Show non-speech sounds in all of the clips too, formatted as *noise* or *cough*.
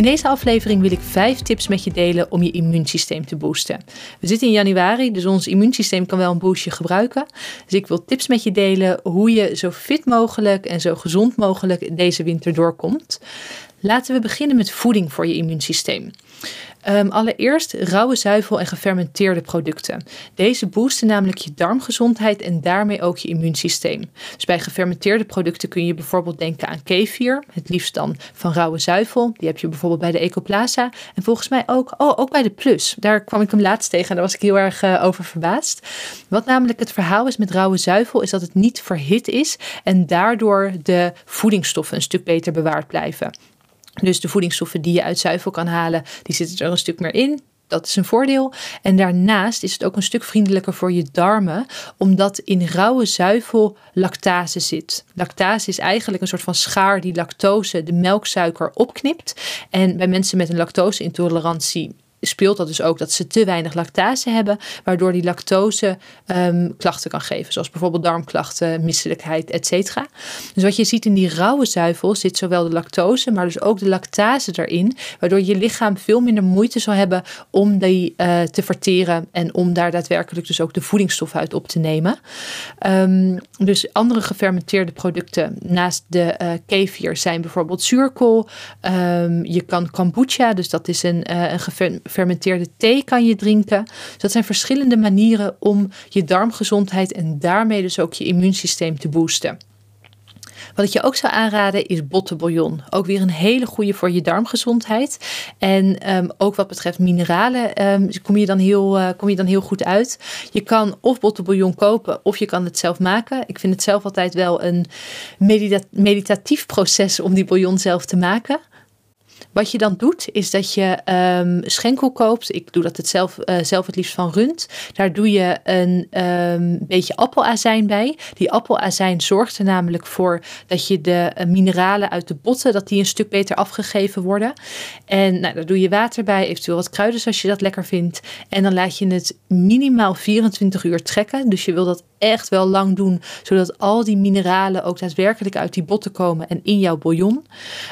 In deze aflevering wil ik vijf tips met je delen om je immuunsysteem te boosten. We zitten in januari, dus ons immuunsysteem kan wel een boostje gebruiken. Dus ik wil tips met je delen hoe je zo fit mogelijk en zo gezond mogelijk deze winter doorkomt. Laten we beginnen met voeding voor je immuunsysteem. Um, allereerst rauwe zuivel en gefermenteerde producten. Deze boosten namelijk je darmgezondheid en daarmee ook je immuunsysteem. Dus bij gefermenteerde producten kun je bijvoorbeeld denken aan kefir, het liefst dan van rauwe zuivel. Die heb je bijvoorbeeld bij de Ecoplaza en volgens mij ook, oh, ook bij de Plus. Daar kwam ik hem laatst tegen en daar was ik heel erg uh, over verbaasd. Wat namelijk het verhaal is met rauwe zuivel is dat het niet verhit is en daardoor de voedingsstoffen een stuk beter bewaard blijven. Dus de voedingsstoffen die je uit zuivel kan halen, die zitten er een stuk meer in. Dat is een voordeel. En daarnaast is het ook een stuk vriendelijker voor je darmen, omdat in rauwe zuivel lactase zit. Lactase is eigenlijk een soort van schaar die lactose, de melksuiker, opknipt. En bij mensen met een lactose-intolerantie speelt dat dus ook dat ze te weinig lactase hebben, waardoor die lactose um, klachten kan geven, zoals bijvoorbeeld darmklachten, misselijkheid, etc. Dus wat je ziet in die rauwe zuivel zit zowel de lactose, maar dus ook de lactase erin, waardoor je lichaam veel minder moeite zal hebben om die uh, te verteren en om daar daadwerkelijk dus ook de voedingsstof uit op te nemen. Um, dus andere gefermenteerde producten naast de uh, kefir zijn bijvoorbeeld zuurkool. Um, je kan kombucha, dus dat is een, uh, een fermenteerde thee kan je drinken. Dus dat zijn verschillende manieren om je darmgezondheid en daarmee dus ook je immuunsysteem te boosten. Wat ik je ook zou aanraden is bottenbouillon. Ook weer een hele goede voor je darmgezondheid. En um, ook wat betreft mineralen um, kom, je dan heel, uh, kom je dan heel goed uit. Je kan of bottenbouillon kopen of je kan het zelf maken. Ik vind het zelf altijd wel een medita meditatief proces om die bouillon zelf te maken. Wat je dan doet, is dat je um, schenkel koopt. Ik doe dat het zelf, uh, zelf het liefst van rund. Daar doe je een um, beetje appelazijn bij. Die appelazijn zorgt er namelijk voor dat je de uh, mineralen uit de botten, dat die een stuk beter afgegeven worden. En nou, daar doe je water bij, eventueel wat kruiden als je dat lekker vindt. En dan laat je het minimaal 24 uur trekken. Dus je wil dat echt wel lang doen, zodat al die mineralen ook daadwerkelijk uit die botten komen en in jouw bouillon.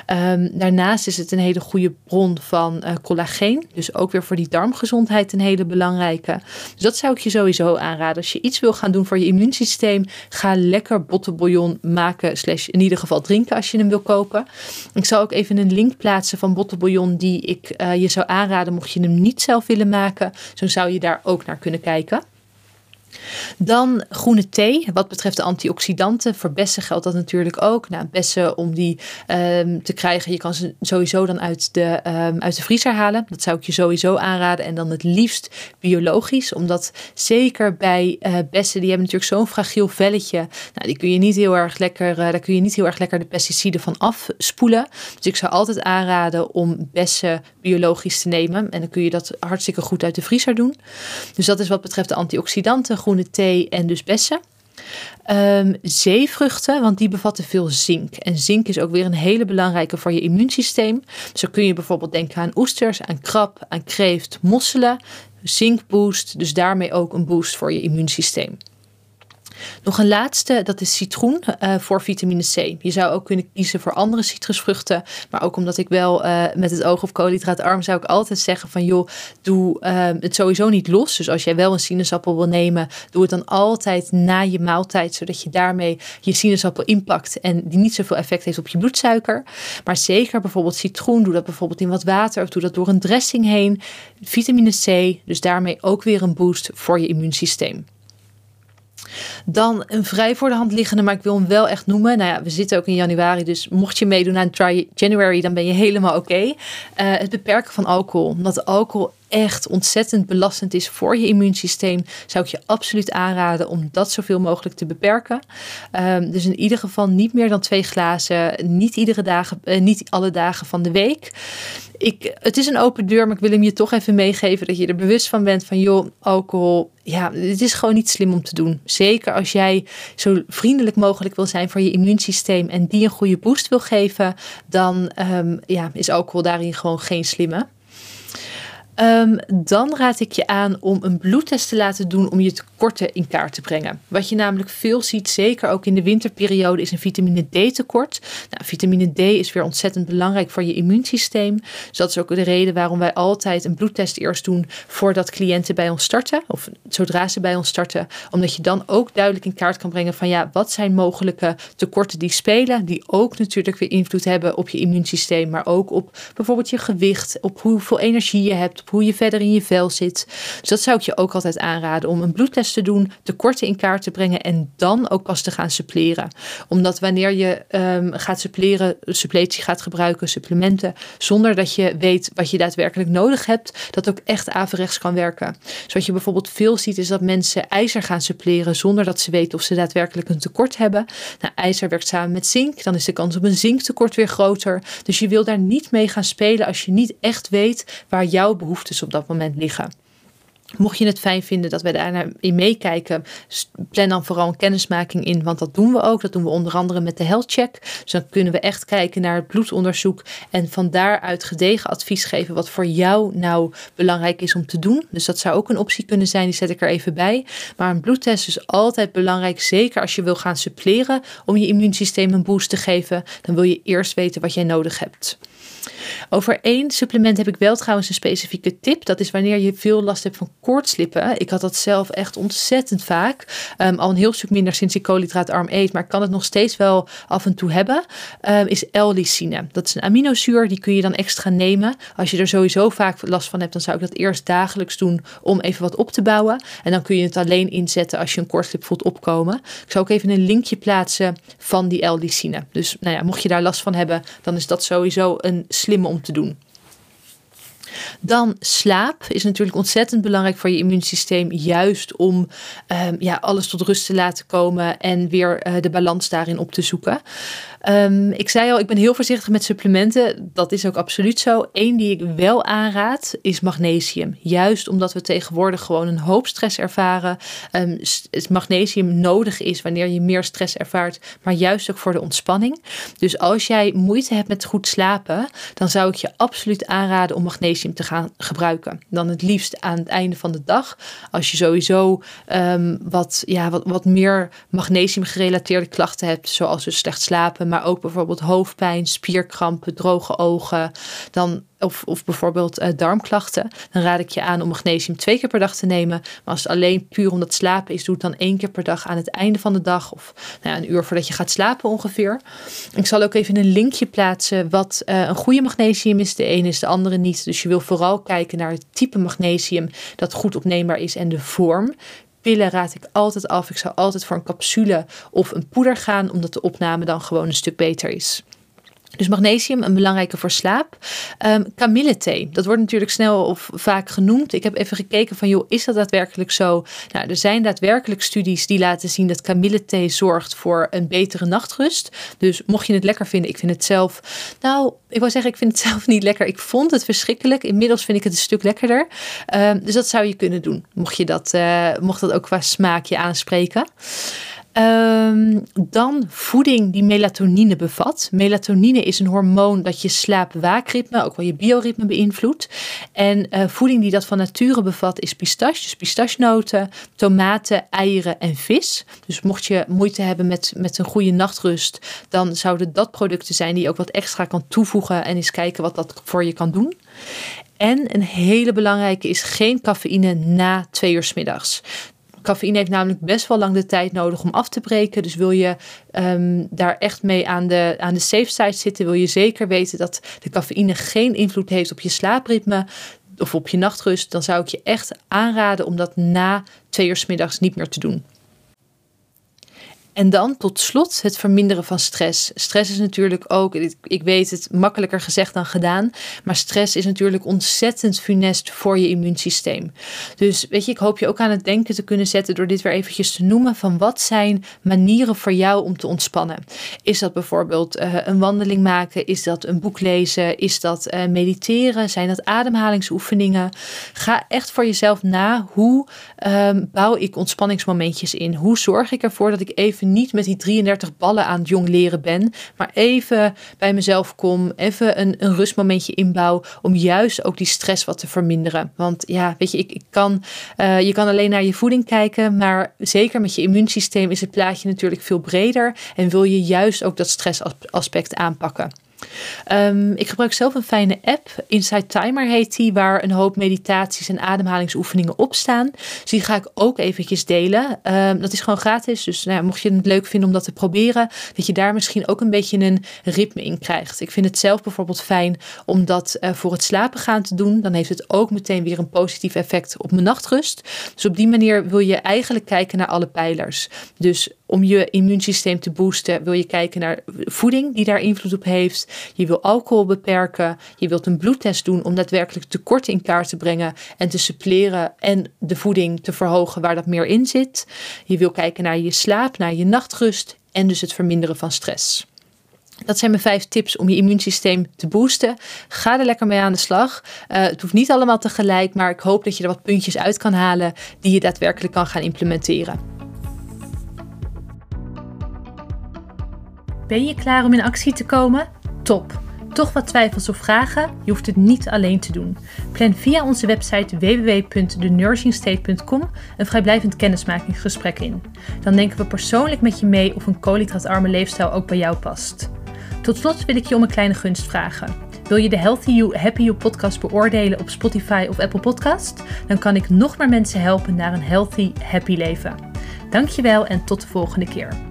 Um, daarnaast is het een hele goede bron van uh, collageen, dus ook weer voor die darmgezondheid een hele belangrijke. Dus dat zou ik je sowieso aanraden. Als je iets wil gaan doen voor je immuunsysteem, ga lekker bottenbouillon maken, slash in ieder geval drinken als je hem wil kopen. Ik zal ook even een link plaatsen van bottenbouillon die ik uh, je zou aanraden mocht je hem niet zelf willen maken. Zo zou je daar ook naar kunnen kijken. Dan groene thee. Wat betreft de antioxidanten. Voor bessen geldt dat natuurlijk ook. Nou, bessen om die um, te krijgen. Je kan ze sowieso dan uit de, um, uit de vriezer halen. Dat zou ik je sowieso aanraden. En dan het liefst biologisch. Omdat zeker bij uh, bessen, die hebben natuurlijk zo'n fragiel velletje. Nou, die kun je niet heel erg lekker, uh, daar kun je niet heel erg lekker de pesticiden van afspoelen. Dus ik zou altijd aanraden om bessen biologisch te nemen. En dan kun je dat hartstikke goed uit de vriezer doen. Dus dat is wat betreft de antioxidanten groene thee en dus bessen. Um, zeevruchten, want die bevatten veel zink. En zink is ook weer een hele belangrijke voor je immuunsysteem. Zo kun je bijvoorbeeld denken aan oesters, aan krab, aan kreeft, mosselen. Zinkboost, dus daarmee ook een boost voor je immuunsysteem. Nog een laatste, dat is citroen uh, voor vitamine C. Je zou ook kunnen kiezen voor andere citrusvruchten. Maar ook omdat ik wel uh, met het oog op koolhydraatarm zou ik altijd zeggen van joh, doe uh, het sowieso niet los. Dus als jij wel een sinaasappel wil nemen, doe het dan altijd na je maaltijd. Zodat je daarmee je sinaasappel inpakt en die niet zoveel effect heeft op je bloedsuiker. Maar zeker bijvoorbeeld citroen, doe dat bijvoorbeeld in wat water of doe dat door een dressing heen. Vitamine C, dus daarmee ook weer een boost voor je immuunsysteem. Dan een vrij voor de hand liggende, maar ik wil hem wel echt noemen. Nou ja, we zitten ook in januari, dus mocht je meedoen aan Try January, dan ben je helemaal oké. Uh, het beperken van alcohol. Omdat alcohol echt ontzettend belastend is voor je immuunsysteem, zou ik je absoluut aanraden om dat zoveel mogelijk te beperken. Ehm, dus in ieder geval niet meer dan twee glazen, niet, iedere dagen, uh, niet alle dagen van de week. Ik, het is een open deur, maar ik wil hem je toch even meegeven dat je er bewust van bent van joh, alcohol, ja, het is gewoon niet slim om te doen. Zeker als jij zo vriendelijk mogelijk wil zijn voor je immuunsysteem en die een goede boost wil geven, dan um, ja, is alcohol daarin gewoon geen slimme. Um, dan raad ik je aan om een bloedtest te laten doen om je tekorten in kaart te brengen. Wat je namelijk veel ziet, zeker ook in de winterperiode, is een vitamine D tekort. Nou, vitamine D is weer ontzettend belangrijk voor je immuunsysteem. Dus dat is ook de reden waarom wij altijd een bloedtest eerst doen voordat cliënten bij ons starten. Of zodra ze bij ons starten. Omdat je dan ook duidelijk in kaart kan brengen van ja, wat zijn mogelijke tekorten die spelen. Die ook natuurlijk weer invloed hebben op je immuunsysteem. Maar ook op bijvoorbeeld je gewicht, op hoeveel energie je hebt hoe je verder in je vel zit. Dus dat zou ik je ook altijd aanraden om een bloedtest te doen, tekorten in kaart te brengen en dan ook pas te gaan suppleren. Omdat wanneer je um, gaat suppleren, suppletie gaat gebruiken, supplementen, zonder dat je weet wat je daadwerkelijk nodig hebt, dat ook echt averechts kan werken. Dus wat je bijvoorbeeld veel ziet is dat mensen ijzer gaan suppleren zonder dat ze weten of ze daadwerkelijk een tekort hebben. Nou, ijzer werkt samen met zink, dan is de kans op een zinktekort weer groter. Dus je wil daar niet mee gaan spelen als je niet echt weet waar jouw behoefte behoeftes op dat moment liggen. Mocht je het fijn vinden dat wij daarin meekijken, plan dan vooral een kennismaking in, want dat doen we ook. Dat doen we onder andere met de health check. Dus dan kunnen we echt kijken naar het bloedonderzoek en van daaruit gedegen advies geven wat voor jou nou belangrijk is om te doen. Dus dat zou ook een optie kunnen zijn, die zet ik er even bij. Maar een bloedtest is altijd belangrijk, zeker als je wil gaan suppleren om je immuunsysteem een boost te geven. Dan wil je eerst weten wat jij nodig hebt. Over één supplement heb ik wel trouwens een specifieke tip. Dat is wanneer je veel last hebt van koortslippen. Ik had dat zelf echt ontzettend vaak. Um, al een heel stuk minder sinds ik koolhydraatarm eet. Maar ik kan het nog steeds wel af en toe hebben. Um, is L-lysine. Dat is een aminozuur. Die kun je dan extra nemen. Als je er sowieso vaak last van hebt. Dan zou ik dat eerst dagelijks doen. Om even wat op te bouwen. En dan kun je het alleen inzetten als je een koortslip voelt opkomen. Ik zou ook even een linkje plaatsen van die L-lysine. Dus nou ja, mocht je daar last van hebben. Dan is dat sowieso een slim te doen. Dan slaap is natuurlijk ontzettend belangrijk voor je immuunsysteem, juist om um, ja, alles tot rust te laten komen en weer uh, de balans daarin op te zoeken. Um, ik zei al, ik ben heel voorzichtig met supplementen. Dat is ook absoluut zo. Eén die ik wel aanraad is magnesium. Juist omdat we tegenwoordig gewoon een hoop stress ervaren. Um, magnesium nodig is wanneer je meer stress ervaart, maar juist ook voor de ontspanning. Dus als jij moeite hebt met goed slapen, dan zou ik je absoluut aanraden om magnesium te gaan gebruiken. Dan het liefst aan het einde van de dag. Als je sowieso wat, ja, wat, wat meer magnesium gerelateerde klachten hebt, zoals dus slecht slapen, maar ook bijvoorbeeld hoofdpijn, spierkrampen, droge ogen, dan of, of bijvoorbeeld uh, darmklachten, dan raad ik je aan om magnesium twee keer per dag te nemen. Maar als het alleen puur omdat slapen is, doe het dan één keer per dag aan het einde van de dag of nou ja, een uur voordat je gaat slapen ongeveer. Ik zal ook even een linkje plaatsen wat uh, een goede magnesium is. De ene is de andere niet. Dus je wil vooral kijken naar het type magnesium dat goed opneembaar is en de vorm pillen raad ik altijd af. Ik zou altijd voor een capsule of een poeder gaan, omdat de opname dan gewoon een stuk beter is. Dus magnesium, een belangrijke voor slaap. Um, kamillethee, dat wordt natuurlijk snel of vaak genoemd. Ik heb even gekeken van, joh, is dat daadwerkelijk zo? Nou, er zijn daadwerkelijk studies die laten zien dat kamillethee zorgt voor een betere nachtrust. Dus mocht je het lekker vinden, ik vind het zelf, nou, ik wou zeggen, ik vind het *laughs* zelf niet lekker. Ik vond het verschrikkelijk. Inmiddels vind ik het een stuk lekkerder. Um, dus dat zou je kunnen doen, mocht je dat, uh, mocht dat ook qua smaakje aanspreken. Um, dan voeding die melatonine bevat. Melatonine is een hormoon dat je slaap-waakritme, ook wel je bioritme beïnvloedt. En uh, voeding die dat van nature bevat is pistache, dus pistachenoten, tomaten, eieren en vis. Dus mocht je moeite hebben met, met een goede nachtrust, dan zouden dat producten zijn die je ook wat extra kan toevoegen en eens kijken wat dat voor je kan doen. En een hele belangrijke is geen cafeïne na twee uur s middags. Cafeïne heeft namelijk best wel lang de tijd nodig om af te breken. Dus wil je um, daar echt mee aan de, aan de safe side zitten, wil je zeker weten dat de cafeïne geen invloed heeft op je slaapritme of op je nachtrust, dan zou ik je echt aanraden om dat na twee uur s middags niet meer te doen. En dan tot slot het verminderen van stress. Stress is natuurlijk ook, ik weet het makkelijker gezegd dan gedaan, maar stress is natuurlijk ontzettend funest voor je immuunsysteem. Dus weet je, ik hoop je ook aan het denken te kunnen zetten door dit weer eventjes te noemen van wat zijn manieren voor jou om te ontspannen. Is dat bijvoorbeeld uh, een wandeling maken? Is dat een boek lezen? Is dat uh, mediteren? Zijn dat ademhalingsoefeningen? Ga echt voor jezelf na hoe um, bouw ik ontspanningsmomentjes in? Hoe zorg ik ervoor dat ik even niet met die 33 ballen aan het jong leren ben, maar even bij mezelf kom, even een, een rustmomentje inbouw om juist ook die stress wat te verminderen. Want ja, weet je, ik, ik kan, uh, je kan alleen naar je voeding kijken, maar zeker met je immuunsysteem is het plaatje natuurlijk veel breder en wil je juist ook dat stressaspect aanpakken. Um, ik gebruik zelf een fijne app, Inside Timer heet die, waar een hoop meditaties en ademhalingsoefeningen op staan. Dus die ga ik ook eventjes delen. Um, dat is gewoon gratis, dus nou, mocht je het leuk vinden om dat te proberen, dat je daar misschien ook een beetje een ritme in krijgt. Ik vind het zelf bijvoorbeeld fijn om dat uh, voor het slapen gaan te doen. Dan heeft het ook meteen weer een positief effect op mijn nachtrust. Dus op die manier wil je eigenlijk kijken naar alle pijlers. Dus om je immuunsysteem te boosten, wil je kijken naar voeding die daar invloed op heeft. Je wil alcohol beperken. Je wilt een bloedtest doen om daadwerkelijk tekorten in kaart te brengen en te suppleren en de voeding te verhogen waar dat meer in zit. Je wil kijken naar je slaap, naar je nachtrust en dus het verminderen van stress. Dat zijn mijn vijf tips om je immuunsysteem te boosten. Ga er lekker mee aan de slag. Uh, het hoeft niet allemaal tegelijk, maar ik hoop dat je er wat puntjes uit kan halen die je daadwerkelijk kan gaan implementeren. Ben je klaar om in actie te komen? Top! Toch wat twijfels of vragen? Je hoeft het niet alleen te doen. Plan via onze website www.thenursingstate.com een vrijblijvend kennismakingsgesprek in. Dan denken we persoonlijk met je mee of een koolhydraatarme leefstijl ook bij jou past. Tot slot wil ik je om een kleine gunst vragen. Wil je de Healthy You, Happy You podcast beoordelen op Spotify of Apple Podcast? Dan kan ik nog meer mensen helpen naar een healthy, happy leven. Dankjewel en tot de volgende keer.